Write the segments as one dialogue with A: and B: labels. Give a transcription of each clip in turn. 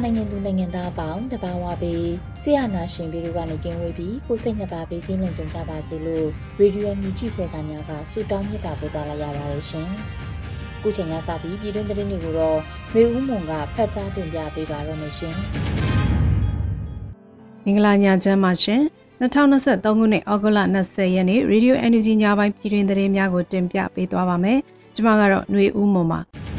A: န်မာနိုင်ငံသူနိုင်ငံသားအပေါင်းတဘာဝပေးဆရာနာရှင်ပြည်တို့ကနေကင်းဝေးပြီးကိုစိတ်နှစ်ပါးပေးကင်းလုံခြုံကြပါစေလို့ရေဒီယိုမြူကြည့်ဖွယ်သားများကဆုတောင်းမြတ်တာပို့သလာရပါတယ်ရှင်။ခုချိန်ကစပြီးပြည်တွင်းသတင်းတွေကိုတော့ရေဦးမွန်ကဖတ်ကြားတင်ပြပေးပါရမရှင်။
B: မင်္ဂလာညချမ်းပါရှင်။2023ခုနှစ်ဩဂုတ်လ20ရက်နေ့ Radio Energy ညပိုင်းပြည်တွင်သတင်းများကိုတင်ပြပေးသွားပါမယ်။ကျွန်မကတော့ຫນွေဦးမွန်ပါ။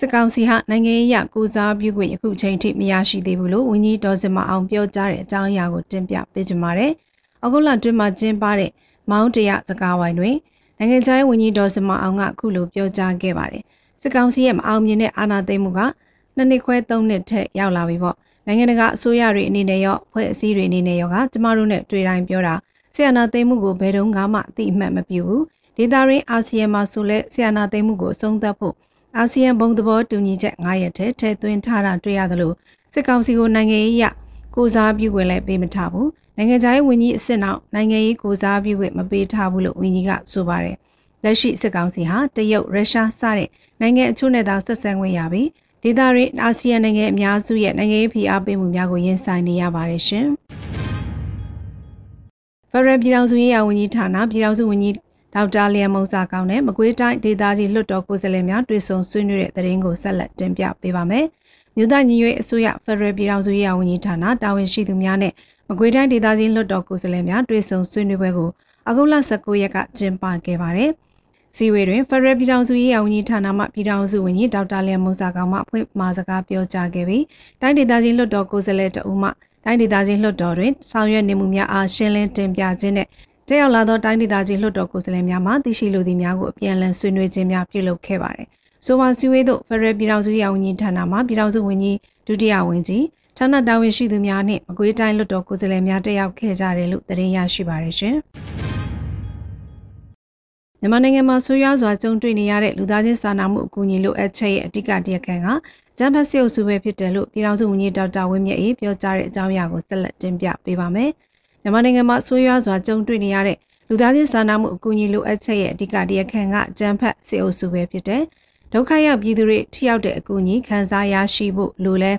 B: စစ်ကောင်စီဟာနိုင်ငံရေးရကိုစားပြုခွင့်အခုချိန်ထိမရရှိသေးဘူးလို့ဝန်ကြီးဒေါ်စင်မအောင်ပြောကြားတဲ့အကြောင်းအရာကိုတင်ပြပေးကြပါမယ်။အခုလတွင်မှာကျင်းပတဲ့မောင်းတရစကားဝိုင်းတွင်နိုင်ငံခြားရေးဝန်ကြီးဒေါ်စင်မအောင်ကအခုလိုပြောကြားခဲ့ပါတယ်။စစ်ကောင်စီရဲ့မအောင်မြင်တဲ့အာဏာသိမ်းမှုကနှစ်နှစ်ခွဲသုံးနှစ်ထက်ရောက်လာပြီပေါ့။နိုင်ငံတကာအစိုးရတွေအနေနဲ့ရောဖွဲ့အစည်းတွေအနေနဲ့ရောကကျမတို့နဲ့တွေ့တိုင်းပြောတာဆီယနာသိမ်းမှုကိုဘယ်တော့မှအတိအမှတ်မပြုဘူး။ဒေတာရင်းအာဆီယံမှာဆိုလဲဆီယနာသိမ်းမှုကိုအဆုံးသတ်ဖို့ အာဆီယံဘုံသဘောတူညီချက်9ရက်ထဲထည့်သွင်းထားတာတွေ့ရသလိုစစ်ကောင်စီကိုနိုင်ငံရေးရကိုစားပြုခွင့်လည်းပေးမထားဘူးနိုင်ငံခြားရေးဝန်ကြီးအစ်စ်နောက်နိုင်ငံရေးကိုစားပြုခွင့်မပေးထားဘူးလို့ဝန်ကြီးကဆိုပါတယ်လက်ရှိစစ်ကောင်စီဟာတရုတ်ရုရှားစတဲ့နိုင်ငံအချို့နဲ့သာဆက်ဆံခွင့်ရပြီးဒေသရင်းအာဆီယံနိုင်ငံအများစုရဲ့နိုင်ငံရေးဖိအားပေးမှုများကိုရင်ဆိုင်နေရပါတယ်ရှင်ဖရယ်ပြည်ထောင်စုရေးရာဝန်ကြီးဌာနပြည်ထောင်စုဝန်ကြီး ဒေါက်တာလျံမုံစာကောင်းနဲ့မကွေးတိုင်းဒေသကြီးလွှတ်တော်ကိုယ်စားလှယ်များတွေ့ဆုံဆွေးနွေးတဲ့သတင်းကိုဆက်လက်တင်ပြပေးပါမယ်။မြို့သားညီညွတ်အစိုးရဖက်ဒရယ်ပြည်ထောင်စုရေးရာဝန်ကြီးဌာနတာဝန်ရှိသူများနဲ့မကွေးတိုင်းဒေသကြီးလွှတ်တော်ကိုယ်စားလှယ်များတွေ့ဆုံဆွေးနွေးပွဲကိုအခုလ19ရက်ကကျင်းပခဲ့ပါတယ်။စီဝေတွင်ဖက်ဒရယ်ပြည်ထောင်စုရေးရာဝန်ကြီးဌာနမှပြည်ထောင်စုဝန်ကြီးဒေါက်တာလျံမုံစာကောင်းမှအဖွင့်မှာစကားပြောကြားခဲ့ပြီးတိုင်းဒေသကြီးလွှတ်တော်ကိုယ်စားလှယ်တအူးမှတိုင်းဒေသကြီးလွှတ်တော်တွင်ဆောင်ရွက်နေမှုများအားရှင်းလင်းတင်ပြခြင်းနဲ့ တက်ရောက်လာသောတိုင်းဒေသကြီးလွှတ်တော်ကိုယ်စားလှယ်များမှသိရှိလိုသည့်များကိုအပြန်အလှန်ဆွေးနွေးခြင်းများပြုလုပ်ခဲ့ပါတယ်။ဆိုပါစည်းဝေးသို့ဖရယ်ပြည်ထောင်စုရေးဝန်ကြီးဌာနမှပြည်ထောင်စုဝန်ကြီးဒုတိယဝန်ကြီးဌာနတာဝန်ရှိသူများနှင့်မကွေးတိုင်းလွှတ်တော်ကိုယ်စားလှယ်များတက်ရောက်ခဲ့ကြတယ်လို့သတင်းရရှိပါရရှင်။မြန်မာနိုင်ငံမှာဆိုးရွားစွာကြုံတွေ့နေရတဲ့လူသားချင်းစာနာမှုအကူအညီလိုအပ်ချက်ရဲ့အဓိကတရားခံကဂျမ်ဘတ်စစ်အုပ်စုပဲဖြစ်တယ်လို့ပြည်ထောင်စုဝန်ကြီးဒေါက်တာဝင်းမြတ်အေးပြောကြားတဲ့အကြောင်းအရာကိုဆက်လက်တင်ပြပေးပါမယ်။ မြန်မာနိုင်ငံမှာဆိုးရွားစွာကြုံတွေ့နေရတဲ့လူသားချင်းစာနာမှုအကူအညီလိုအပ်ချက်ရဲ့အဓိကတရားခံကကြမ်းဖက်စေအုပ်စုပဲဖြစ်တဲ့ဒုက္ခရောက်ပြည်သူတွေထိရောက်တဲ့အကူအညီခံစားရရှိဖို့လိုလဲ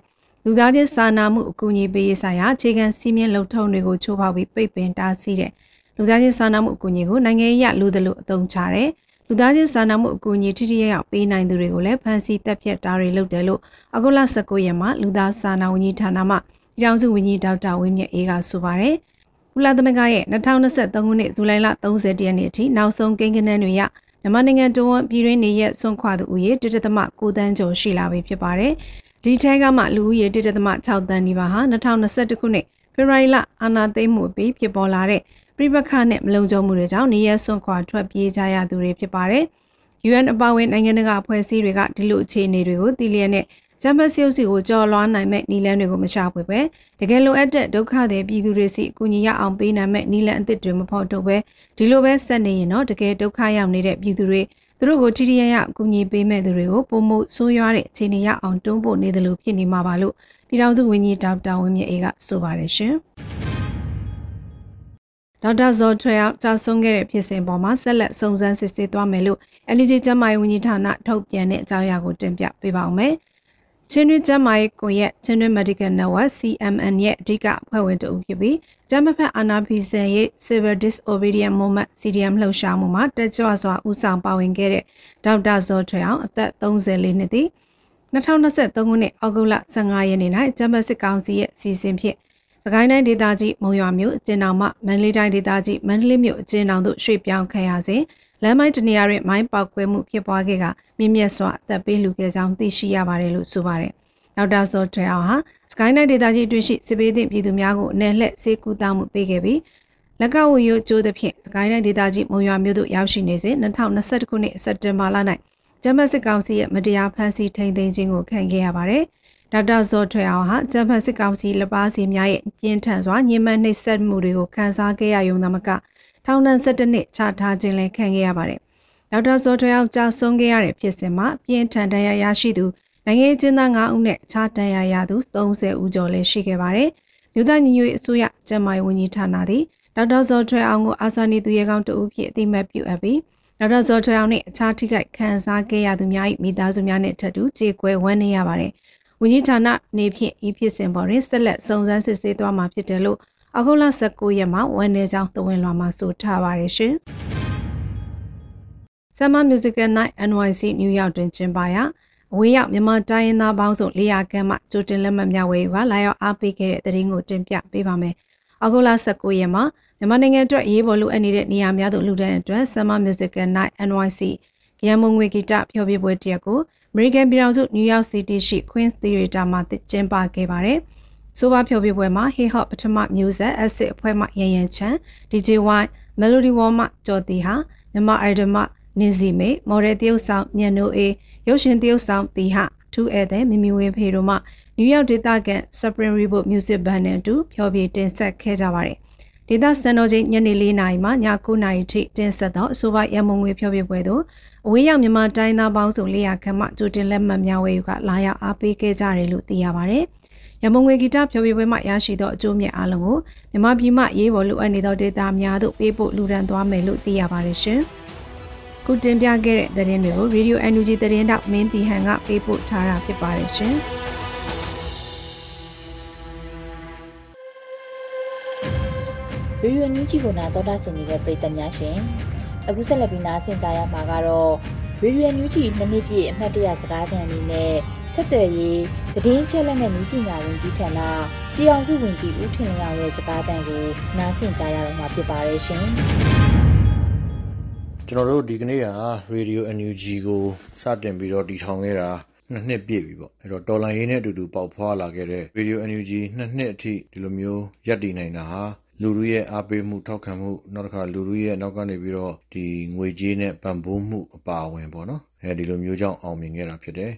B: လူသားချင်းစာနာမှုအကူအညီပေးရေးဆိုင်ရာအခြေခံစည်းမျဉ်းလုံထုံတွေကိုချိုးဖောက်ပြီးပိတ်ပင်တားဆီးတဲ့လူသားချင်းစာနာမှုအကူအညီကိုနိုင်ငံရေးလူသလိုအသုံးချတယ်လူသားချင်းစာနာမှုအကူအညီထိထိရောက်ပေးနိုင်သူတွေကိုလည်းဖမ်းဆီးတပ်ဖြတ်တာတွေလုပ်တယ်လို့အခုလ19ရက်မှာလူသားစာနာဝန်ကြီးဌာနမှပြည်ထောင်စုဝန်ကြီးဒေါက်တာဝင်းမြတ်အေးကဆိုပါတယ်။ ကုလသမဂ္ဂရဲ့2023ခုနှစ်ဇူလိုင်လ30ရက်နေ့အထိနောက်ဆုံးကိန်းဂဏန်းတွေရမြန်မာနိုင်ငံတွင်းပြည်တွင်းနေရက်ဆွန့်ခွာသူဦးရေ1.9တန်းကျော်ရှိလာပြီဖြစ်ပါတယ်။ဒီထဲကမှလူဦးရေ1.6တန်းဒီပါဟာ2021ခုနှစ်ဖေဖော်ဝါရီလအာဏာသိမ်းမှုပြီးဖြစ်ပေါ်လာတဲ့ပြည်ပခနဲ့မလုံခြုံမှုတွေကြောင့်နေရက်ဆွန့်ခွာထွက်ပြေးကြရသူတွေဖြစ်ပါတယ်။ UN အပါအဝင်နိုင်ငံတကာအဖွဲ့အစည်းတွေကဒီလိုအခြေအနေတွေကိုသိလျက်နဲ့ ဂျမတ်စီယုစီကိုကြော်လွှားနိုင်မဲ့နီလန်းတွေကိုမရှာဖွေပဲတကယ်လိုအပ်တဲ့ဒုက္ခတွေပြည်သူတွေစီအကူအညီရအောင်ပေးနိုင်မဲ့နီလန်းအသစ်တွေမဖို့တော့ပဲဒီလိုပဲဆက်နေရင်တော့တကယ်ဒုက္ခရောက်နေတဲ့ပြည်သူတွေသူတို့ကိုထိထိရရအကူအညီပေးမဲ့သူတွေကိုပုံမှုဆိုးရွားတဲ့အခြေအနေရအောင်တွန်းပို့နေတယ်လို့ဖြစ်နေမှာပါလို့ပြည်ထောင်စုဝန်ကြီးဒေါက်တာဝင်းမြင့်အေးကဆိုပါတယ်ရှင်ဒေါက်တာဇော်ထွေအောင်ကြာဆုံးခဲ့တဲ့ဖြစ်စဉ်ပေါ်မှာဆက်လက်စုံစမ်းစစ်ဆေးသွားမယ်လို့ NUG ကျန်းမာရေးဝန်ကြီးဌာနထုတ်ပြန်တဲ့အကြောင်းအရာကိုတင်ပြပေးပါောင်းမယ်။ဒ ချင်းတွင်းကျန်းမာရေးကွန်ရက်ချင်းတွင်း Medical Network CMN ရဲ့အဓိကအဖွဲ့ဝင်တဦးဖြစ်ပြီးကျန်းမာဖက်အာနာဖီဆန်ရဲ့ Civil Disobedience Movement CDM လှုပ်ရှားမှုမှာတက်ကြွစွာဦးဆောင်ပါဝင်ခဲ့တဲ့ဒေါက်တာဇော်ထွေအောင်အသက်34နှစ်သည်2023ခုနှစ်အောက်တိုဘာ15ရက်နေ့၌ကျန်းမာစစ်ကောင်စီရဲ့စီစဉ်ဖြင့်စကိုင်းတိုင်းဒေသကြီးမုံရွာမြို့အကျဉ်းတော်မှမန္တလေးတိုင်းဒေသကြီးမန္တလေးမြို့အကျဉ်းတော်သို့ရွှေ့ပြောင်းခံရစဉ် လမ်းမိုင်းတနေရာတွင်မိုင်းပေါက်ကွဲမှုဖြစ်ပွားခဲ့ကမြင့်မြတ်စွာအသက်ပေးလူခဲ့ကြောင်းသိရှိရပါတယ်လို့ဆိုပါတယ်။ဒေါက်တာစောထွေအောင်ဟာစကိုင်းတိုင်းဒေသကြီးအတွင်းရှိစစ်ပေးသည့်ပြည်သူများကိုအ내လှက်စေကူတာမှုပေးခဲ့ပြီးလက်ကဝရီကျိုးသဖြင့်စကိုင်းတိုင်းဒေသကြီးမုံရွာမြို့သို့ရောက်ရှိနေစဉ်2021ခုနှစ်စက်တင်ဘာလ၌ဂျမတ်စစ်ကောင်စီရဲ့မတရားဖမ်းဆီးထိန်သိမ်းခြင်းကိုခံခဲ့ရပါတယ်။ဒေါက်တာဇော်ထွေအောင်ဟာဂျမတ်စစ်ကောင်စီလက်ပါစီများရဲ့ပြင်းထန်စွာညှဉ်းပန်းနှိပ်စက်မှုတွေကိုခန်းစားခဲ့ရရုံသာမက ထောင်ဒဏ်17နှစ်ချထားခြင်းလည်းခံခဲ့ရပါတယ်။ဒေါက်တာဇော်ထွေအောင်ကြာဆုံးခဲ့ရတဲ့ဖြစ်စဉ်မှာပြင်းထန်တရားရရှိသူနိုင်ငံကျင်းသား9ဦးနဲ့ခြားတန်ရာရသူ30ဦးကျော်လည်းရှိခဲ့ပါတယ်။မြို့သားညီညွတ်ရေးအစိုးရကျန်းမာရေးဝန်ကြီးဌာနသည်ဒေါက်တာဇော်ထွေအောင်ကိုအာဇာနည်သူရဲကောင်းတဦးဖြစ်အသိမှတ်ပြုအပ်ပြီးဒေါက်တာဇော်ထွေအောင်နဲ့အခြားထိခိုက်ခံစားခဲ့ရသူများ၏မိသားစုများနဲ့ထပ်တူကြေကွဲဝန်းနေရပါတယ်။ဝန်ကြီးဌာနနေဖြင့်ဤဖြစ်စဉ်ပေါ်တွင်ဆက်လက်စုံစမ်းစစ်ဆေးသွားမှာဖြစ်တယ်လို့ အခုလ19ရက်မှာဝန်နေကြောင်းတဝင်လွှာမှာဆိုထားပါတယ်ရှင်။ Summer Musical Night NYC New York တွင်ကျင်းပရာအဝေးရောက်မြန်မာတိုင်းရင်းသားပေါင်းစု400ခန်းမှကြိုတင်လက်မှတ်များဝယ်ယူကလာရောက်အားပေးခဲ့တဲ့တရင်ကိုတင်ပြပေးပါမယ်။အောက်တိုဘာ19ရက်မှာမြန်မာနိုင်ငံအတွက်အရေးပေါ်လိုအပ်နေတဲ့နေရာများသို့လူဒန်းအတွက် Summer Musical Night NYC ရန်မုံငွေဂီတဖျော်ဖြေပွဲတရက်ကို American ပြည်ထောင်စု New York City ရှိ Queen's Theater မှာကျင်းပခဲ့ပါတယ်။ ဆိုပါဖျော်ဖြေပွဲမှာ Hip Hop ပထမ Music Acid အဖွဲ့မှရန်ရန်ချန် DJ Y Melody Wall မှကျော်တီဟာမြန်မာ Idol မှနင်းစီမေမော်ဒယ်တရုတ်ဆောင်ညံနိုအေရုပ်ရှင်တရုတ်ဆောင်တီဟထူးဧည့်သည်မီမီဝင်းဖေတို့မှနယူးယောက်ဒေသကန် Supreme Reboot Music Band နဲ့အတူဖျော်ဖြေတင်ဆက်ခဲ့ကြပါတယ်။ဒေသစံတော်ချိန်ညနေ၄နာရီမှည9နာရီထိတင်ဆက်သောအဆိုပါရမုံငွေဖျော်ဖြေပွဲသို့အဝေးရောက်မြန်မာတိုင်းသားပေါင်းစုံ400ခန့်မှကြိုတင်လက်မှတ်များဝယ်ယူကလာရောက်အားပေးခဲ့ကြတယ်လို့သိရပါတယ်။ ရမုံငွေဂီတဖျော်ဖြေပွဲမှရရှိသောအကျိုးမြတ်အလုံးကိုမြန်မာပြည်မှရေးပေါ်လိုအပ်နေသောဒေတာများသို့ပေးပို့လူဒန်းသွားမယ်လို့သိရပါတယ်ရှင်။ခုတင်ပြခဲ့တဲ့သတင်းတွေကို Radio NUG သတင်းတောက်မင်းတီဟန်ကပေးပို့ထားတာဖြစ်ပါတယ်ရှင်။
A: ရေဒီယိုညူးကြီးကိုနာတော်တာဆင်နေတဲ့ပရိသတ်များရှင်အခုဆက်လက်ပြီးနားဆင်ကြရမှာကတော့ ရေဒီယိုညူးကြီးနှစ်နှစ်ပြည့်အမှတ်တရစကားသံအနေနဲ့ဆက်သွယ်ရေးသတင်းချက်လက်နဲ့နည်းပညာဝန်ကြီးဌာနပြည်အောင်စုဝန်ကြီးဦးထင်လင်းအောင်ရဲ့စကားသံကိုနားဆင်ကြရတော့မှာဖြစ်ပါတယ်ရှင်
C: ကျွန်တော်တို့ဒီကနေ့က Radio NUG ကိုစတင်ပြီးတော့တည်ထောင်ခဲ့တာနှစ်နှစ်ပြည့်ပြီပေါ့အဲ့တော့တော်လိုင်းရေးနဲ့အတူတူပေါက်ဖွာလာခဲ့တဲ့ Radio NUG နှစ်နှစ်အထိဒီလိုမျိုးရပ်တည်နိုင်တာဟာ လူလူရဲ့အားပေးမှုထောက်ခံမှုနောက်တစ်ခါလူလူရဲ့နောက်ကနေပြီးတော့ဒီငွေကြေးနဲ့ပံ့ပိုးမှုအပါအဝင်ပေါ့နော်အဲဒီလိုမျိုးကြောင့်အောင်မြင်ခဲ့တာဖြစ်တယ်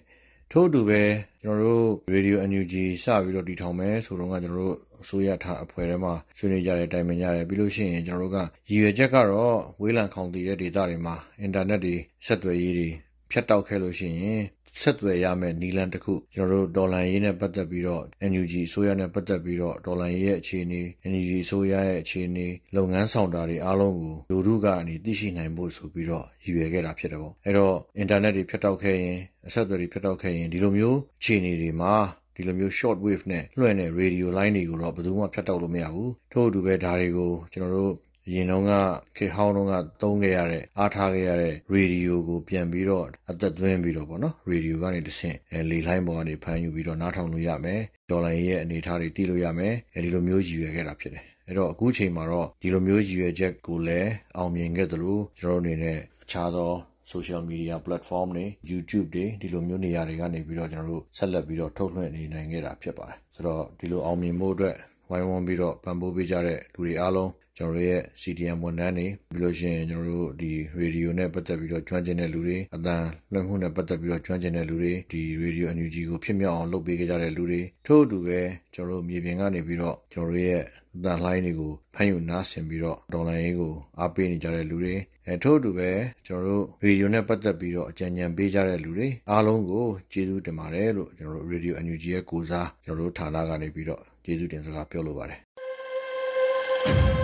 C: ထို့အတူပဲကျွန်တော်တို့ Radio NUG စပြီးတော့တည်ထောင်မယ်ဆိုတော့ကကျွန်တော်တို့အစိုးရထားအဖွဲ့ထဲမှာဆွေးနွေးကြတဲ့တိုင်ပင်ကြတယ်ပြီးလို့ရှိရင်ကျွန်တော်တို့ကရည်ရွယ်ချက်ကတော့ဝေးလံခေါင်တည်တဲ့ဒေသတွေမှာအင်တာနက်တွေဆက်သွယ်ရေးတွေဖြတ်တောက်ခဲ့လို့ရှိရင် ဆက်သွယ်ရမယ့်နီလန်တစ်ခုကျွန်တော်တို့ဒေါ်လာရေးနဲ့ပတ်သက်ပြီးတော့ NUG အစိုးရနဲ့ပတ်သက်ပြီးတော့ဒေါ်လာရေးရဲ့အခြေအနေ NUG အစိုးရရဲ့အခြေအနေလုပ်ငန်းဆောင်တာတွေအားလုံးကိုလူထုကနေသိရှိနိုင်ဖို့ဆိုပြီးတော့ရည်ရွယ်ခဲ့တာဖြစ်တယ်ပေါ့အဲ့တော့အင်တာနက်တွေဖြတ်တောက်ခဲ့ရင်အဆက်အသွယ်တွေဖြတ်တောက်ခဲ့ရင်ဒီလိုမျိုးအခြေအနေတွေမှာဒီလိုမျိုး short wave နဲ့လွှင့်တဲ့ radio line တွေကိုတော့ဘယ်သူမှဖြတ်တောက်လို့မရဘူးထို့အတူပဲဒါတွေကိုကျွန်တော်တို့ ရင်တုန်းကခေဟောင်းတုန်းကသုံးခဲ့ရတဲ့အားထားခဲ့ရတဲ့ရေဒီယိုကိုပြန်ပြီးတော့အသက်သွင်းပြီးတော့ပေါ့နော်ရေဒီယိုကနေတဆင့်အဲလေလိုင်းပေါ်ကနေဖမ်းယူပြီးတော့နားထောင်လို့ရမယ်ဒေါ်လာရဲ့အနေအထားတွေသိလို့ရမယ်အဲဒီလိုမျိုးရည်ရွယ်ခဲ့တာဖြစ်တယ်အဲ့တော့အခုချိန်မှာတော့ဒီလိုမျိုးရည်ရွယ်ချက်ကိုလည်းအောင်မြင်ခဲ့သလိုကျွန်တော်တို့အနေနဲ့အခြားသော social media platform တွေ YouTube တွေဒီလိုမျိုးနေရာတွေကနေပြီးတော့ကျွန်တော်တို့ဆက်လက်ပြီးတော့ထုတ်လွှင့်နေနိုင်ခဲ့တာဖြစ်ပါတယ်ဆိုတော့ဒီလိုအောင်မြင်မှုအတွက်ဝိုင်းဝန်းပြီးတော့ပံ့ပိုးပေးကြတဲ့လူတွေအားလုံး ကျွန်တော်တို့ရဲ့ CDM ဝန်ထမ်းတွေပြီးလို့ရှိရင်ကျွန်တော်တို့ဒီရေဒီယိုနဲ့ပတ်သက်ပြီးတော့ကျွမ်းကျင်တဲ့လူတွေအတန်လွှင့်မှုနဲ့ပတ်သက်ပြီးတော့ကျွမ်းကျင်တဲ့လူတွေဒီရေဒီယို NUG ကိုဖြစ်မြောက်အောင်လုပ်ပေးကြတဲ့လူတွေထို့အတူပဲကျွန်တော်တို့မြေပြင်ကနေပြီးတော့ကျွန်တော်တို့ရဲ့အတန်လှိုင်းတွေကိုဖမ်းယူနားဆင်ပြီးတော့ဒေါ်လာရေးကိုအားပေးနေကြတဲ့လူတွေအဲထို့အတူပဲကျွန်တော်တို့ရေဒီယိုနဲ့ပတ်သက်ပြီးတော့အကြံဉာဏ်ပေးကြတဲ့လူတွေအားလုံးကိုကျေးဇူးတင်ပါတယ်လို့ကျွန်တော်တို့ရေဒီယို NUG ရဲ့ကိုစားကျွန်တော်တို့ဌာနကနေပြီးတော့ကျေးဇူးတင်စကားပြောလိုပါတယ်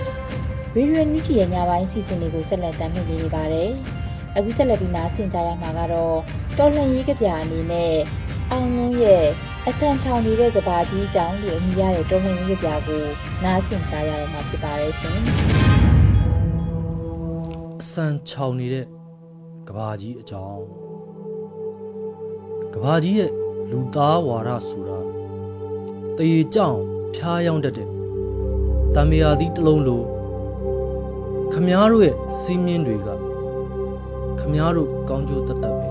A: ရေဒီယိုမြူချီရဲ့ညပိုင်းစီစဉ်တွေကိုဆက်လက်တင်ပြနေပါတယ်။အခုဆက်လက်ပြီးနားဆင်ကြရမှာကတော့တော်လှန်ရေးကြပြအနေနဲ့
D: အောင်လုံးရဲ့အဆန်ချောင်နေတဲ့ကဘာကြီးအကြောင်းလို့အမည်ရတဲ့တော်လှန်ရေးကြပြကိုနားဆင်ကြရတော့မှာဖြစ်ပါတယ်ရှင်။
E: အစံချောင်နေတဲ့ကဘာကြီးအကြောင်းကဘာကြီးရဲ့လူသားဝါဒဆိုတာတရေကြောင်ဖျားယောင်းတတ်တဲ့တံမြာသီးတစ်လုံးလို ခမားတို့ရဲ့စီးမြင်းတွေကခမားတို့ကောင်းကျိုးတတ်တတ်ပဲ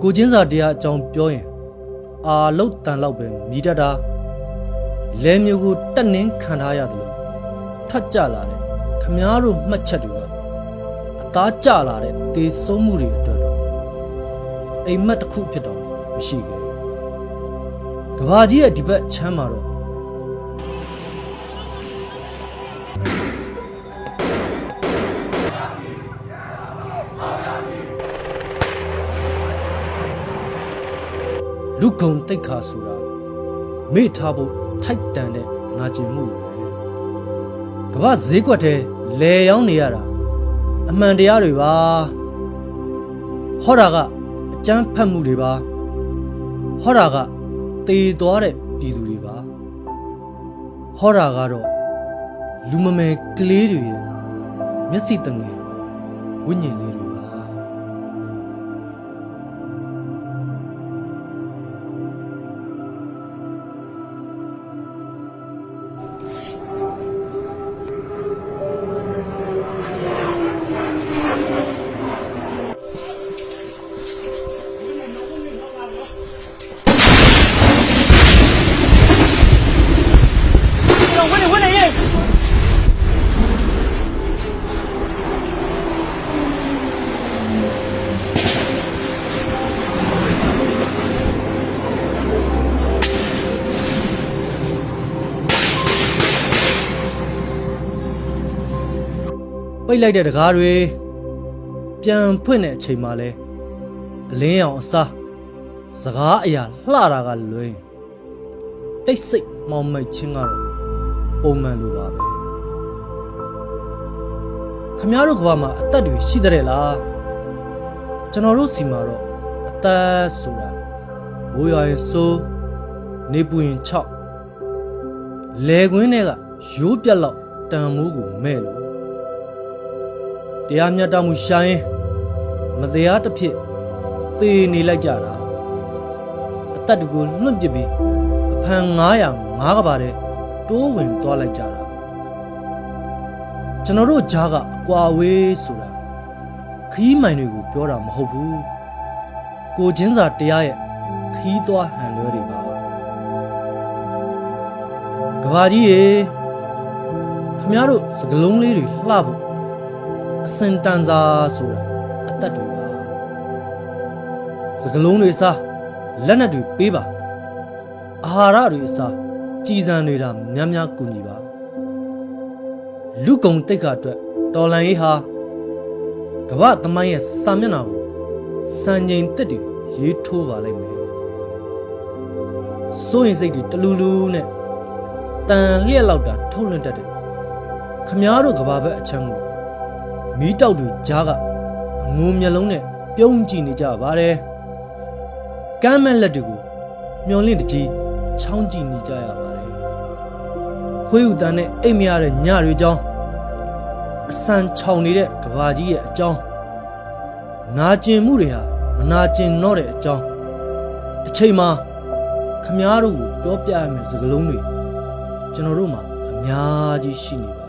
E: ကိုချင်းစာတရားအကြောင်းပြောရင် အာလုတ်တန်လောက်ပဲမြည်တတ်တာလဲမျိုးကိုတက်နှင်းခံထားရတယ်လို့ထတ်ကြလာတယ်ခမားတို့မှတ်ချက်တွေကအသားကျလာတဲ့တေဆုံးမှုတွေအတွက်တော့အိမ်မက်တစ်ခုဖြစ်တော့မရှိခဲ့ကဘာကြီးရဲ့ဒီဘက်ချမ်းမှာတော့ လူကုံတိတ်ခါဆိုတာမေ့ထားဖို့ထိုက်တန်တဲ့နာကျင်မှုတွေပဲကမ္ဘာဈေးကွက်ထဲလဲရောင်းနေရတာအမှန်တရားတွေပါဟောတာကအကျမ်းဖတ်မှုတွေပါဟောတာကတေသွားတဲ့ပြည်သူတွေပါဟောတာကတော့လူမမယ်ကလေးတွေရဲ့မျက်စိတငယ်ဝိညာဉ်လေးတွေ လိုက်တဲ့တကားတွေပြန်ဖွင့်တဲ့အချိန်မှလဲအလင်းရောင်အစားစကားအရာလှတာကလွင်တိတ်ဆိတ်မောင်မိတ်ချင်းကတော့ပုံမှန်လိုပါပဲခမည်းတော်ကဘာမှာအသက်တွေရှိတဲ့လားကျွန်တော်တို့စီမှာတော့အသက်ဆိုတာမိုးရွာရင်စိုးနေပူရင်6လေကွင်းတွေကရိုးပြက်လောက်တန်မိုးကိုမဲ့လို့ တရားမျှတမှုရှာရင်မတရားတစ်ဖြစ်သေနေလိုက်ကြတာအသက်တကူလွတ်ပစ်ပြီးအဖန်900 9ကပါတဲ့တိုးဝင်သွားလိုက်ကြတာကျွန်တော်တို့ဂျားကအကွာဝေးဆိုတာခီးမိုင်တွေကိုပြောတာမဟုတ်ဘူးကိုချင်းစာတရားရဲ့ခီးသွားဟန်လွဲတွေပါကဘာကြီးရေခမရတို့စကလုံးလေးတွေလှဖို့ အစင်တန်စာဆိုတာအသက်တွေပါစကလုံးတွေစားလက်နက်တွေပေးပါအာဟာရတွေအစားကြည်စံတွေဒါများများကူညီပါလူကုံတိတ်ခါအတွက်တော်လန်ရေးဟာကမ္ဘာသမိုင်းရဲ့စာမျက်နှာကိုစံချိန်တက်တွေရေးထိုးပါလိမ့်မယ်စိုးရင်စိတ်တွေတလူလူနဲ့တန်လျက်လောက်တာထုတ်လွှင့်တတ်တယ်ခမားတို့ကဘာဘက်အချမ်းကို မီးတောက်တွေကြားကအငုံမျက်လုံးနဲ့ပြုံးကြည့်နေကြပါတယ်ကမ်းမဲ့လက်တွေကိုမျောလင့်တကြီးချောင်းကြည့်နေကြရပါတယ်ခွေးဥတန်းနဲ့အိတ်မရတဲ့ညတွေကြောင်းအဆန်ချောင်နေတဲ့ကဘာကြီးရဲ့အကြောင်းနာကျင်မှုတွေဟာမနာကျင်တော့တဲ့အကြောင်းတစ်ချိန်မှာခမားတို့ကိုပြောပြရမယ့်စကားလုံးတွေကျွန်တော်တို့မှာအများကြီးရှိနေပါ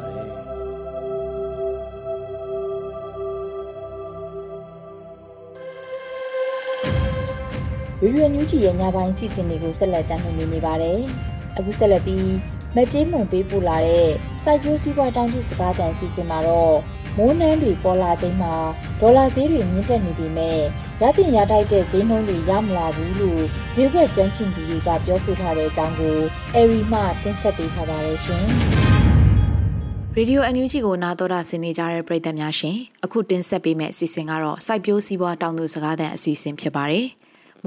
E: တယ်
D: ရေဒီယိုညူဂျီရဲ့ညပိုင်းစီစဉ်တွေကိုဆက်လက်တင်ပြနေပါတယ်။အခုဆက်လက်ပြီးမကြေးမုံပေးပို့လာတဲ့စိုက်ပျိုးစည်းပွားတောင်းတစကားတန်စီစဉ်မှာတော့မိုးနှမ်းတွေပေါ်လာချိန်မှာဒေါ်လာဈေးတွေမြင့်တက်နေပြီမဲ့ရတင်ရတိုက်တဲ့ဈေးနှုန်းတွေရမလာဘူးလို့ဈေးကွက်ကြမ်းချင်သူတွေကပြောဆိုထားတဲ့အကြောင်းကိုအရီမှတင်ဆက်ပေးထားပါတယ်ရှင်။
F: ရေဒီယိုအန်ယူဂျီကိုနာတော်တာဆင်နေကြတဲ့ပရိသတ်များရှင်အခုတင်ဆက်ပေးမယ့်အစီအစဉ်ကတော့စိုက်ပျိုးစည်းပွားတောင်သူစကားသံအစီအစဉ်ဖြစ်ပါတယ်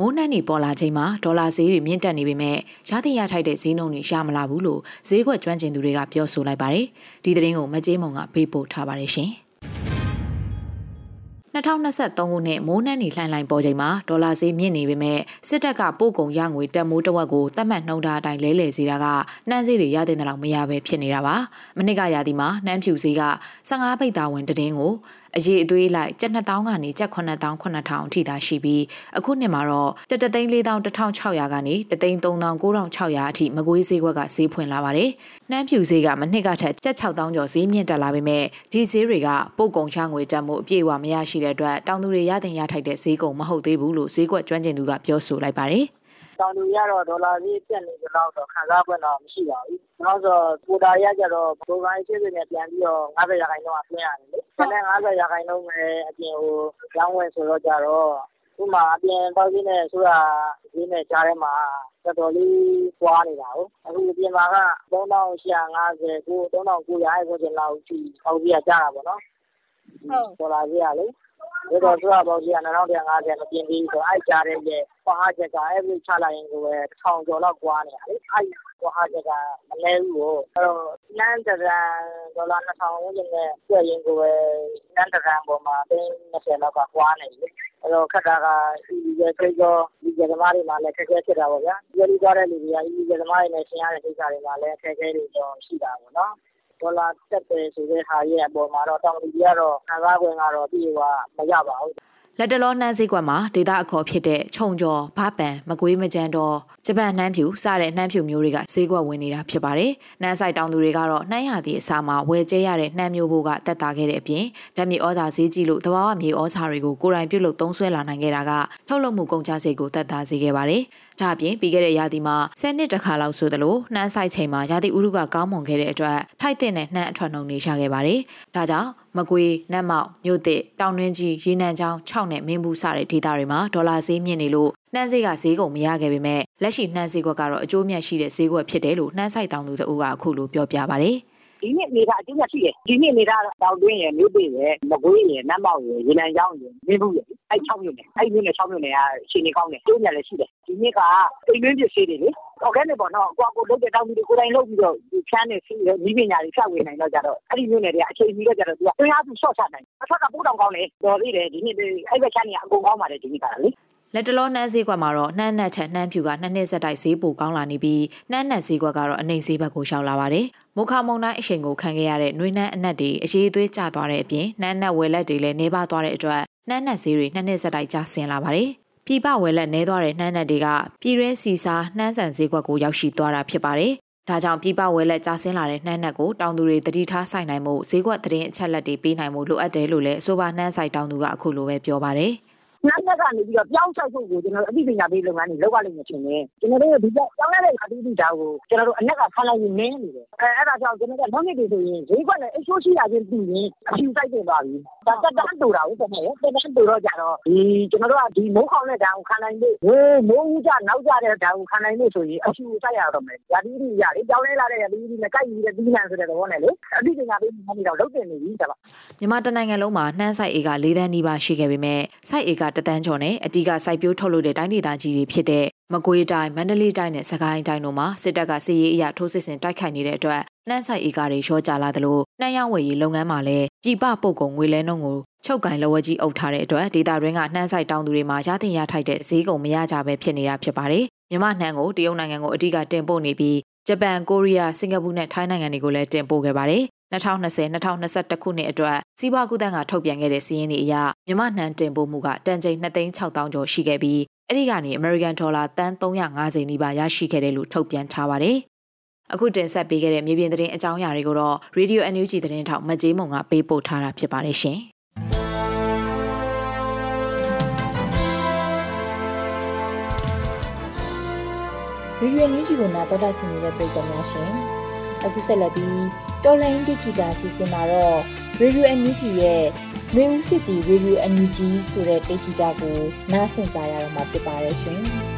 F: မိုးနှံ့နေပေါ်လာချိန်မှာဒေါ်လာဈေးတွေမြင့်တက်နေပေမဲ့ရသင့်ရထိုက်တဲ့ဈေးနှုန်းတွေရှာမလာဘူးလို့ဈေးကွက်ကျွမ်းကျင်သူတွေကပြောဆိုလိုက်ပါတယ်ဒီသတင်းကိုမကြေးမုံကပေးပို့ထားပါတယ်ရှင်2023ခုနှစ်မိုးနှံနေလှိုင်းလှိုင်းပေါ်ချိန်မှာဒေါ်လာဈေးမြင့်နေပေမဲ့စစ်တပ်ကပို့ကုန်ရငွေတက်မိုးတဝက်ကိုသတ်မှတ်နှုန်းထားအတိုင်းလဲလှယ်စီတာကနှမ်းဈေးတွေရတဲ့လောက်မရပဲဖြစ်နေတာပါမနစ်ကရာသီမှာနှမ်းဖြူဈေးက15ပိတ်သားဝင်တည်င်းကို အရေးအသွေးလိုက်ကျပ်2000ကနေကျပ်9000 9000အထိသာရှိပြီးအခုနှစ်မှာတော့ကျပ်3,4600ကနေ3,3900အထိမကွေးဈေးကွက်ကဈေးဖွင့်လာပါတယ်။နှမ်းဖြူဈေးကမနှစ်ကထက်ကျပ်6000ကျော်ဈေးမြင့်တက်လာပေမဲ့ဒီဈေးတွေကပို့ကုန်ချငွေတက်မှုအပြည့်အဝမရရှိတဲ့အတွက်တောင်သူတွေရတင်ရထိုက်တဲ့ဈေးကုန်မဟုတ်သေးဘူးလို့ဈေးကွက်ကျွမ်းကျင်သူကပြောဆိုလိုက်ပါတယ်။
G: တောင်သူရတော့ ဒေါ်လာဈေးတက်နေကြတော့တော့ ခံစား권တော့ မရှိပါဘူး။နောက်ဆိုကိုတာရကြတော့ဘိုးကိုင်းချင်းတွေနဲ့ ပြန်ပြီးတော့90ရာခိုင်နှုန်းကတွင်းရတယ်လေ။ဆက်လက်90ရာခိုင်နှုန်းပဲ အပြင်ဟို ရောင်းဝယ်ဆိုတော့ကြတော့ဥမာ အပြင်ပေါက်ဈေးနဲ့ဆိုတာဈေးနဲ့ ကြားထဲမှာ တော်တော်လေး ကွာနေတာဟုတ်အခု အပြင်မှာက3850ကို3900အဲ့ဆိုချင်လောက်ထိ ပေါက်ဈေးကကြားတာပေါ့နော်ဟုတ်ဒေါ်လာဈေးကလေဒီတော့သူကပေါက်ကြီးက2150မပြင်သေးဘူးဆိုတော့ အဲ့ကြားတဲ့ရဲ့ ကွာဟချက်က average ချလိုက်ရင်ကိုပဲ1000ကျော်လောက် ကွာနေတာလေ အဲ့ကွာဟချက်ကမလဲဘူးကို အဲ့တော့လမ်းတရန်ဒေါ်လာ2000ဝန်းကျင်နဲ့ပြည့်ရင်ကိုပဲလမ်းတရန်ပေါ်မှာ30လောက်က ကွာနေပြီအဲ့တော့ ခက်တာကဒီရဲ့ခိတ်တော့ဒီကျသမားတွေမှာလည်းခက်ခဲဖြစ်တာပေါ့ဗျာဒီလိုသွားတဲ့လူတွေကဒီကျသမားတွေနဲ့ရှင်းရတဲ့ကိစ္စတွေမှာလည်းခက်ခဲတွေတော့ ရှိတာပေါ့နော် ဒေါ်လာတက်တယ်ဆိုတဲ့ဟာရဲ့ အပေါ်မှာတော့ တောင်သူတွေကတော့ ခံစား권ကတော့ပြေဝမရပါဘူး
F: လက်တလောနှမ်းစည်းကွက်မှာဒေတာအခေါ်ဖြစ်တဲ့ခြုံကျော်ဖပန်မကွေးမကြမ်းတော့ဂျပန်နှမ်းဖြူစတဲ့နှမ်းဖြူမျိုးတွေကဈေးကွက်ဝင်နေတာဖြစ်ပါတယ်။နှမ်းဆိုင်တောင်သူတွေကတော့နှမ်းရသည့်အစားမှာဝယ်ကျဲရတဲ့နှမ်းမျိုးဘိုးကတက်တာခဲ့တဲ့အပြင်ဓာတ်မြေဩဇာဈေးကြီးလို့တဘာဝမြေဩဇာတွေကိုကိုယ်တိုင်ပြုတ်လို့သုံးဆွဲလာနိုင်ခဲ့တာကထုတ်လုပ်မှုကုန်ကျစရိတ်ကိုတက်တာစေခဲ့ပါတယ်။ဒါအပြင်ပြီးခဲ့တဲ့ရာသီမှာ10နှစ်တခါလောက်ဆိုသလိုနှမ်းဆိုင်ချိန်မှာရာသီဥတုကကောင်းမွန်ခဲ့တဲ့အတွက်ထိုက်တဲ့နဲ့နှမ်းအထွက်နှုံနေရှာခဲ့ပါတယ်။ဒါကြောင့် မကွေးနတ်မောက်မြို့သစ်တောင်တွင်းကြီးရေနံချောင်း6နဲ့မင်းဘူးစတဲ့ဒေသတွေမှာဒေါ်လာဈေးမြင့်နေလို့နှမ်းဈေးကဈေးကုန်မရခဲ့ပေမဲ့လက်ရှိနှမ်းဈေးကွက်ကတော့အကျိုးမြတ်ရှိတဲ့ဈေးကွက်ဖြစ်တယ်လို့နှမ်းဆိုင်တောင်သူတို့ကအခုလိုပြောပြပါဗျ။
G: ဒီနှစ်နေတာအကျိုးမြတ်ရှိတယ်ဒီနှစ်နေတာတောင်တွင်းရယ်မြို့ပြည်ရယ်မကွေးရယ်နတ်မောက်ရယ်ရေနံချောင်းရယ်မင်းဘူးရယ်အဲ့6မြို့နယ်အဲ့မြို့နယ်6မြို့နယ်ကရှင်နေကောင်းတယ်အကျိုးမြတ်လည်းရှိတယ်ဒီနှစ်ကအိမ်တွင်းပစ္စည်းတွေလေ organic ပေါ့နော်ကိုကကိုလုပ်တဲ့တောင်သူတွေကိုယ်တိုင်လုပ်ပြီးတော့ဖြန်းနေစီးနီးပညာတွေဖြတ်ဝေနိုင်တော့ကြတော့အဲ့ဒီမြို့နယ်တွေအချိန်ကြီးတော့ကြတော့သူကတွင်းအားသူရှော့ချနိုင်အထက်ကပိုးတောင်ကောင်းလေတော်သေးတယ်ဒီနှစ်အဲ့ဘက်ချမ်းနေအကုန်ကောင်းပါတယ်ဒီနှစ်ကလေ
F: လက်တလောနှမ်းဈေးကွက်မှာတော့နှမ်းနက်ချက်နှမ်းဖြူကနှစ်နှစ်ဆက်တိုက်ဈေးပိုကောင်းလာနေပြီးနှမ်းနက်ဈေးကွက်ကတော့အနှိမ်ဈေးဘက်ကိုရှောင်လာပါတယ်။မုခမုံတိုင်းအချိန်ကိုခံခဲ့ရတဲ့နှွေးနှမ်းအနက်တွေအရေးသွေးကျသွားတဲ့အပြင်နှမ်းနက်ဝယ်လက်တွေလည်းနှေးပါသွားတဲ့အတွက်နှမ်းနက်ဈေးတွေနှစ်နှစ်ဆက်တိုက်ကျဆင်းလာပါတယ်။ ပြည်ပဝယ်လက်နှဲသွားတဲ့နှမ်းနက်တွေကပြည်ရင်းစီစာနှမ်းဆန်ဈေးကွက်ကိုရောက်ရှိသွားတာဖြစ်ပါတယ်။ဒါကြောင့်ပြည်ပဝဲလက်ကြာဆင်းလာတဲ့နှမ်းနက်ကိုတောင်သူတွေတတိထားဆိုင်နိုင်မှုဈေးကွက်သတင်းအချက်လက်တွေပေးနိုင်မှုလိုအပ်တယ်လို့လည်းအဆိုပါနှမ်းဆိုင်တောင်သူကအခုလိုပဲပြောပါတယ်။
G: လမ်းဘက်ကနေပြီးတော့ ပြောင်းလျှောက်ဖို့ကို ကျနော်တို့ အသိပညာပေးလုပ်ငန်းတွေ လုပ်ရလိမ့်မယ်ထင်တယ်။ကျနော်တို့ ဒီပြောင်းလဲတဲ့ ရာသီဥတုဓာတ်ကို ကျနော်တို့ အနက်ကခံနိုင်ရည်နည်းနေတယ်။အဲဒါကြောင့် ကျနော်တို့နောက်နှစ်တွေဆိုရင် ဈေးကွက်နဲ့ အိတ်ဆိုးရှိတာချင်းသိရင် အဖြူစိုက်တင်သွားပြီ။ဒါ သက်တမ်းတိုတာကိုတကယ်သက်တမ်းတိုတော့ကြတော့ဒီကျနော်တို့က ဒီမိုးခေါင်တဲ့ဓာတ်ကို ခံနိုင်ဖို့ မိုးဦးကျနောက်ကျတဲ့ဓာတ်ကို ခံနိုင်ဖို့ဆိုရင် အဖြူစိုက်ရတော့မယ်။ရာသီဥတုအရလေ ပြောင်းလဲလာတဲ့ ရာသီဥတုနဲ့ ကိုက်ညီတဲ့ သီးနှံဆိုတဲ့သဘောနဲ့လေ အသိပညာပေးလုပ်ငန်းတွေတော့ လုပ်တင်နေပြီ
F: ဒါပါ။မြန်မာတနိုင်ငံလုံးမှာ နှမ်းဆိုင်ဧက၄တန်းနီးပါးရှိခဲ့ပေမဲ့ စိုက်ဧကတတန်းကျော်နဲ့အဓိကစိုက်ပျိုးထုတ်လုပ်တဲ့တိုင်းဒေသကြီးတွေဖြစ်တဲ့မကွေးတိုင်းမန္တလေးတိုင်းနဲ့စကိုင်းတိုင်းတို့မှာစစ်တပ်ကစစ်ရေးအရာထိုးစစ်ဆင်တိုက်ခိုက်နေတဲ့အတွက်နှမ်းဆိုင်ဧကတွေရောကြလာသလိုနှမ်းရောင်းဝယ်ရေးလုပ်ငန်းမှာလည်းပြည်ပပုတ်ကုန်ငွေလဲနှုန်းကိုချုပ်ကင်လော်ဝကြီးအုပ်ထားတဲ့အတွက်ဒေတာရင်းကနှမ်းဆိုင်တောင်သူတွေမှာရသင့်ရထိုက်တဲ့ဈေးကုန်မရကြပဲဖြစ်နေတာဖြစ်ပါတယ်။မြမနှမ်းကိုတရုတ်နိုင်ငံကိုအဓိကတင်ပို့နေပြီးဂျပန်၊ကိုရီးယား၊စင်ကာပူနဲ့ထိုင်းနိုင်ငံတွေကိုလည်းတင်ပို့ခဲ့ပါတယ် 2020-2021ခုနှစ်အတွက်စီးပွားကူးသန်းကထုတ်ပြန်ခဲ့တဲ့စီးရင်တွေအရမြမနှံတင်ပို့မှုကတန်ချိန်2,600ကျော်ရှိခဲ့ပြီးအဲ့ဒီကနေ American Dollar တန်350နီးပါးရရှိခဲ့တယ်လို့ထုတ်ပြန်ထားပါတယ်။အခုတင်ဆက်ပေးခဲ့တဲ့မြေပြင်သတင်းအကြောင်းအရာတွေကိုတော့ Radio NUG သတင်းထောက်မကြေးမုံကပေးပို့ထားတာဖြစ်ပါတယ်ရှင်။
A: ရေဒီယိုမြူးဂျီကိုနာတော်တာဆင်နေတဲ့ပြည်သူများရှင်အခုဆက်လက်ပြီး တော်လိုင်းဒီဂီတာစီစဉ်မှာတော့ Radio NUG ရဲ့နှွေဦးစစ်တီ Radio NUG ဆိုတဲ့တိတ်ဂီတာကိုနားဆင်ကြရတော့မှာဖြစ်ပါတယ်ရှင်။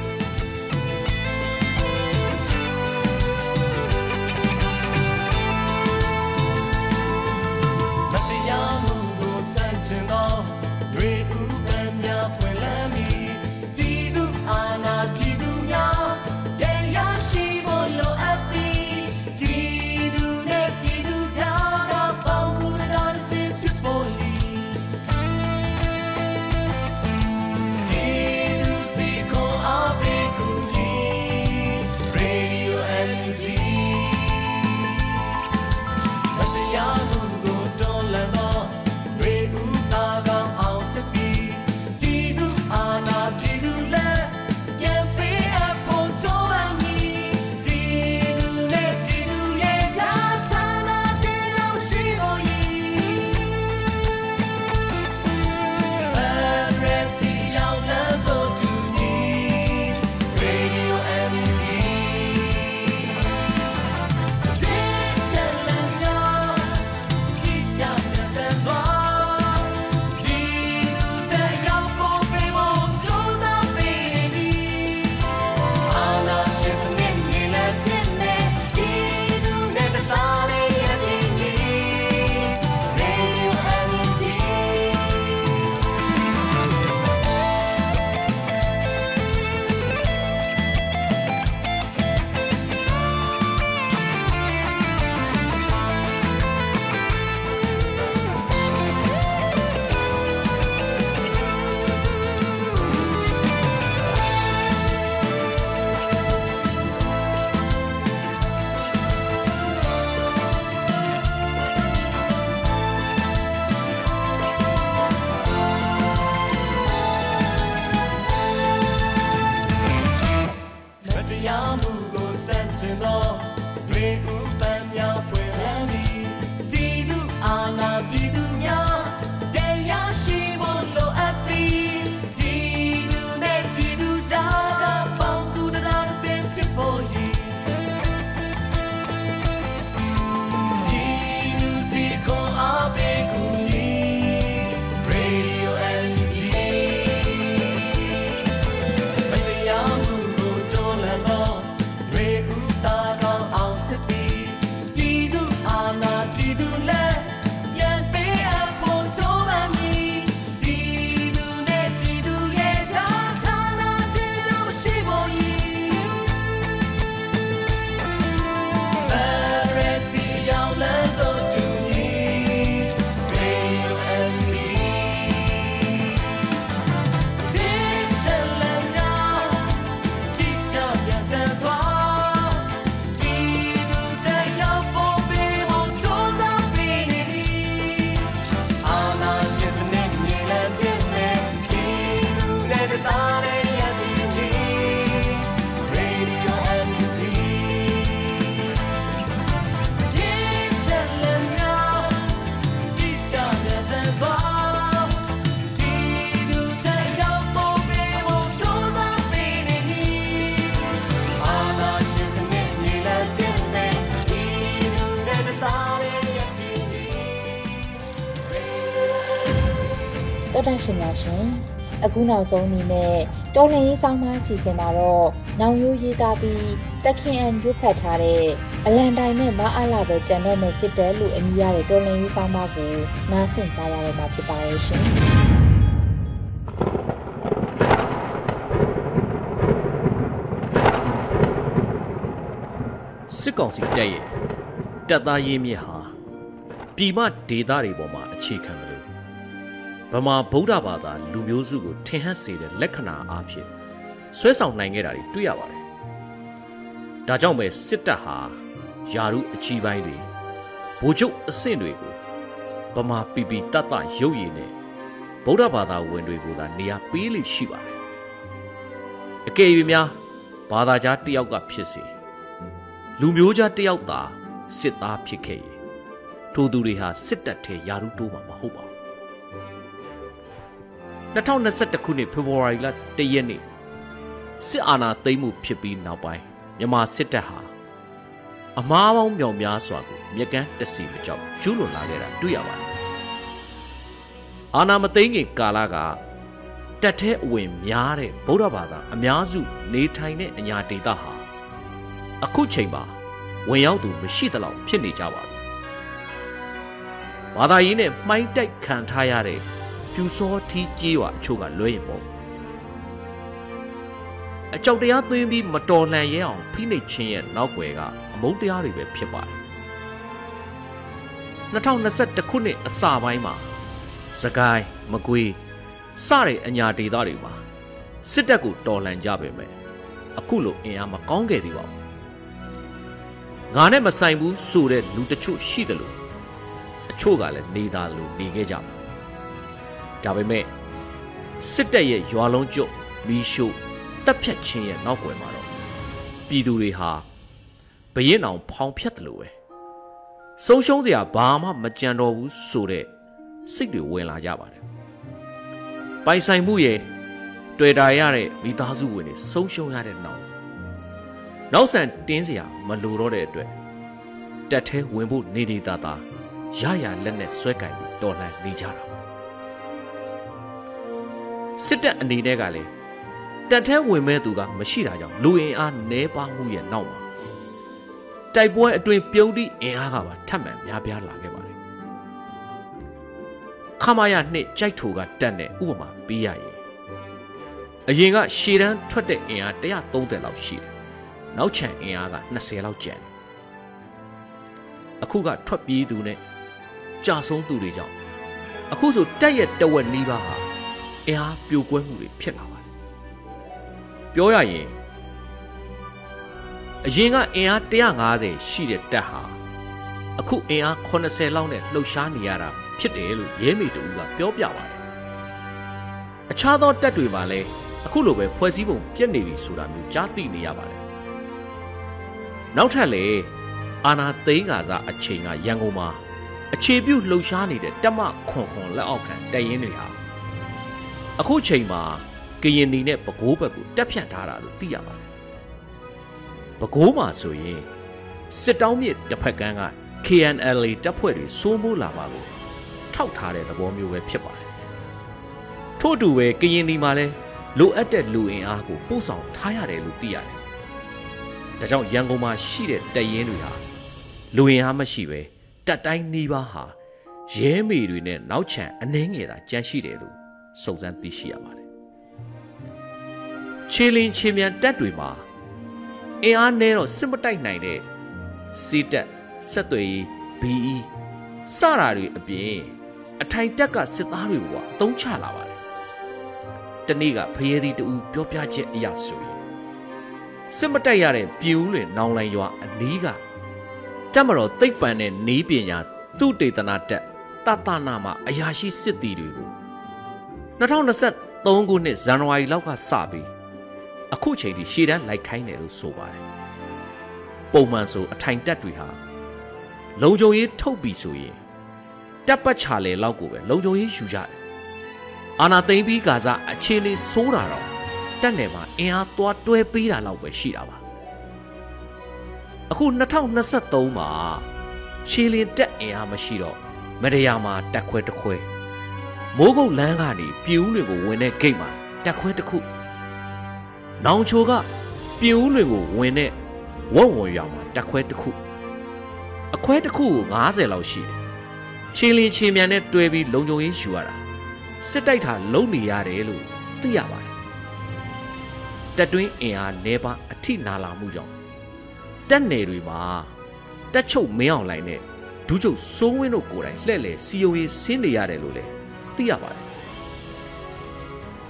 A: ရှင်များရှင်အခုနောက်ဆုံးအနေနဲ့တော်လှန်ရေးဆောင်မအစီအစဉ်မှာတော့နောင်ရိုးရေးသားပြီးတခင်အန်ရွတ်ဖတ်ထားတဲ့အလန်တိုင်းနဲ့မအားလာပဲကြံတော့မဲ့စစ်တဲလို့အမည်ရတဲ့တော်လှန်ရေးဆောင်မကိုနားဆင်ကြရတော့မှာဖြစ်ပါရဲ့ရှင်
H: စစ်ကောင်စီတပ်ရဲ့တပ်သားရင်းမြစ်ဟာပြည်မဒေသတွေပေါ်မှာအခြေခံတယ်လို့ ဗမာဗုဒ္ဓဘာသာလူမျိုးစုကိုထင်ဟပ်စေတဲ့လက္ခဏာအဖြစ်ဆွဲဆောင်နိုင်ခဲ့တာတွေတွေ့ရပါတယ်။ဒါကြောင့်ပဲစစ်တပ်ဟာယာရုအကြီးပိုင်းတွေဗိုလ်ချုပ်အဆင့်တွေကိုဗမာပီပီတတ်တရုပ်ရည်နဲ့ဗုဒ္ဓဘာသာဝင်တွေကိုသာနေရာပေးလိရှိပါတယ်။အကယ်၍များဘာသာကြားတယောက်ကဖြစ်စေလူမျိုးကြားတယောက်သာစစ်သားဖြစ်ခဲ့ရင်ထိုသူတွေဟာစစ်တပ်ထဲယာရုတိုးမှာမဟုတ်ပါဘူး 2021ခုနှစ်ဖေဖော်ဝါရီလ1ရက်နေ့စစ်အာဏာသိမ်းမှုဖြစ်ပြီးနောက်ပိုင်းမြန်မာစစ်တပ်ဟာအမားပေါင်းမြောင်များစွာကိုမြက်ကန်းတစီမကြောက်ကျူးလွန်လာခဲ့တာတွေ့ရပါတယ်အာဏာမသိမ်းခင်ကာလကတက်တဲ့အဝင်များတဲ့ဗုဒ္ဓဘာသာအများစုနေထိုင်တဲ့အညာဒေသဟာအခုချိန်မှာဝင်ရောက်သူမရှိသလောက်ဖြစ်နေကြပါပြီ။ဘာသာရေးနဲ့မှိုင်းတိုက်ခံထားရတဲ့ ပြူစောထီးကြေးရွာအချို့ကလွဲရင်ပေါ့။အကြောက်တရားသွင်းပြီးမတော်လှန်ရဲအောင်ဖိနှိပ်ခြင်းရဲ့နောက်ွယ်ကအမုန်းတရားတွေပဲဖြစ်ပါတယ်။2021ခုနှစ်အစပိုင်းမှာစကိုင်းမကွေးစတဲ့အညာဒေသတွေမှာစစ်တပ်ကိုတော်လှန်ကြပေမဲ့အခုလိုအင်အားမကောင်းခဲ့သေးပါဘူးငါနဲ့မဆိုင်ဘူးဆိုတဲ့လူတချို့ရှိတယ်လို့အချို့ကလည်းနေသားလို့နေခဲ့ကြတယ် ဒါပေမဲ့စစ်တပ်ရဲ့ရွာလုံးကျွတ်မီးရှို့တပ်ဖြတ်ခြင်းရဲ့နောက်ွယ်မှာတော့ပြည်သူတွေဟာဘရင်အောင်ဖောင်ဖြတ်တယ်လို့ပဲဆုံးရှုံးစရာဘာမှမကြံတော့ဘူးဆိုတဲ့စိတ်တွေဝင်လာကြပါတယ်ပိုင်ဆိုင်မှုရဲ့တွေ့တာရတဲ့မိသားစုဝင်တွေဆုံးရှုံးရတဲ့နောက်နောက်ဆန်တင်းစရာမလိုတော့တဲ့အတွက်တက်သေးဝင်ဖို့နေနေသားသားရရလက်နဲ့ဆွဲကင်ပြီးတော်လှန်နေကြတာ စစ်တပ်အနေနဲ့ကလည်းတက်သေးဝင်မဲ့သူကမရှိတာကြောင့်လူအင်အားနှဲပါမှုရဲ့နောက်မှာတိုက်ပွဲအတွင်ပြုံးတိအင်အားကပါထပ်မံများပြားလာခဲ့ပါတယ်ခမာယနှစ်ကြိုက်ထိုကတက်တဲ့ဥပမာပေးရရင်အရင်ကရှေတန်းထွက်တဲ့အင်အား130လောက်ရှိတယ်နောက်ချန်အင်အားက20လောက်ကျန်တယ်အခုကထွက်ပြေးသူနဲ့ကြာဆုံးသူတွေကြောင့်အခုဆိုတက်ရဲ့တဝက်နီးပါးဟာ အင်အားပြိုကွဲမှုတွေဖြစ်လာပါတယ်ပြောရရင်အရင်ကအင်အား150ရှိတဲ့တက်ဟာအခုအင်အား80လောက်နဲ့လှုပ်ရှားနေရတာဖြစ်တယ်လို့ရဲမေတူကပြောပြပါတယ်အခြားသောတက်တွေမှာလည်းအခုလိုပဲဖွဲ့စည်းပုံပြက်နေပြီဆိုတာမျိုးကြားသိနေရပါတယ်နောက်ထပ်လေအာနာသိန်းကစားအချိန်ကရန်ကုန်မှာအခြေပြုလှုပ်ရှားနေတဲ့တက်မခွန်ခွန်လက်အောက်ခံတရင်တွေဟာ အခုချိန်မှာကရင်နီနဲ့ပဲခူးဘက်ကိုတက်ဖြတ်ထားတာလို့သိရပါတယ်။ပဲခူးမှာဆိုရင်စစ်တောင်းမြစ်တစ်ဖက်ကန်းက KNLA တပ်ဖွဲ့တွေစိုးမိုးလာပါကိုထောက်ထားတဲ့သဘောမျိုးပဲဖြစ်ပါတယ်။ထို့အတူပဲကရင်နီမှာလည်းလိုအပ်တဲ့လူအင်အားကိုပို့ဆောင်ထားရတယ်လို့သိရတယ်။ဒါကြောင့်ရန်ကုန်မှာရှိတဲ့တရင်တွေဟာလူအင်အားမရှိပဲတက်တိုင်းနှီးပါးဟာရဲမေတွေနဲ့နောက်ချန်အနှင်းငယ်သာကြန့်ရှိတယ်လို့ စုံစမ်းသိရှိရပါတယ်။ခြေလင်းခြေမြန်တက်တွေမှာအင်အားနဲ့တော့စစ်မတိုက်နိုင်တဲ့စီတက်ဆက်သွယ်ရေး BE စတာတွေအပြင်အထိုင်တက်ကစစ်သားတွေကအသုံးချလာပါတယ်။တနေ့ကဖရဲသီးတူပြောပြချက်အရဆိုရင်စစ်မတိုက်ရတဲ့ပြည်ဦးလွင်နောင်လိုင်ရွာအနီးကတက်မတော်သိပ်ပံတဲ့နေပညာသူတေသနာတက်တတနာမှာအရာရှိစစ်သည်တွေကို 2023ခုနှစ်ဇန်နဝါရီလောက်ကစပြီးအခုချိန်ထိရှေ့တန်းလိုက်ခိုင်းတယ်လို့ဆိုပါတယ်ပုံမှန်ဆိုအထိုင်တက်တွေဟာလုံခြုံရေးထုတ်ပြီးဆိုရင်တက်ပတ်ချလေလောက်ကိုပဲလုံခြုံရေးယူကြတယ်အာနာသိမ့်ပြီးကစားအခြေအနေဆိုးတာတော့တက်နယ်မှာအင်အားသွားတွဲပေးတာလောက်ပဲရှိတာပါအခု2023မှာခြေလင်တက်အင်အားမရှိတော့မရယာမှာတက်ခွဲတခွဲ မိုးကုတ်လမ်းကနေပြည်ဦးလွင်ကိုဝင်တဲ့ဂိတ်မှာတက်ခွဲတစ်ခုနောင်ချိုကပြည်ဦးလွင်ကိုဝင်တဲ့ဝက်ဝွန်ရွာမှာတက်ခွဲတစ်ခုအခွဲတစ်ခုကို90လောက်ရှိတယ်ချင်းလင်းချင်းမြန်နဲ့တွဲပြီးလုံခြုံရေးယူရတာစစ်တိုက်တာလုံနေရတယ်လို့သိရပါတယ်တက်တွင်းအင်အားနေပါအထိနာလာမှုကြောင့်တက်နယ်တွေမှာတက်ချုပ်မင်းအောင်လိုင်းနဲ့ဒူးချုပ်စိုးဝင်းတို့ကိုယ်တိုင်လှည့်လေစီယုံရေးဆင်းနေရတယ်လို့လည်း သိရပါတယ်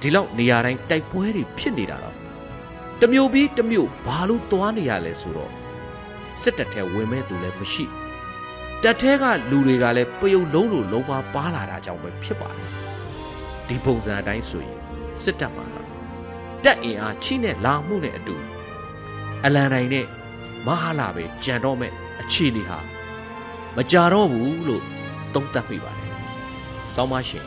H: ဒီလောက်နေရာတိုင်းတိုက်ပွဲတွေဖြစ်နေတာတော့တမျိုးပြီးတမျိုးဘာလို့သွားနေရလဲဆိုတော့စစ်တပ်ထဲဝင်မဲ့သူလည်းမရှိတက်ထဲကလူတွေကလည်းပယုံလုံးလိုလုံးပါပါလာတာကြောင့်ပဲဖြစ်ပါတယ်ဒီပုံစံအတိုင်းဆိုရင်စစ်တပ်မှာတက်အင်အားချိနဲ့လာမှုနဲ့အတူအလန်တိုင်းနဲ့မဟာလာပဲကြံတော့မဲ့အခြေအနေဟာမကြတော့ဘူးလို့သုံးသပ်မိပါတယ်။ဆောင်းမရှင်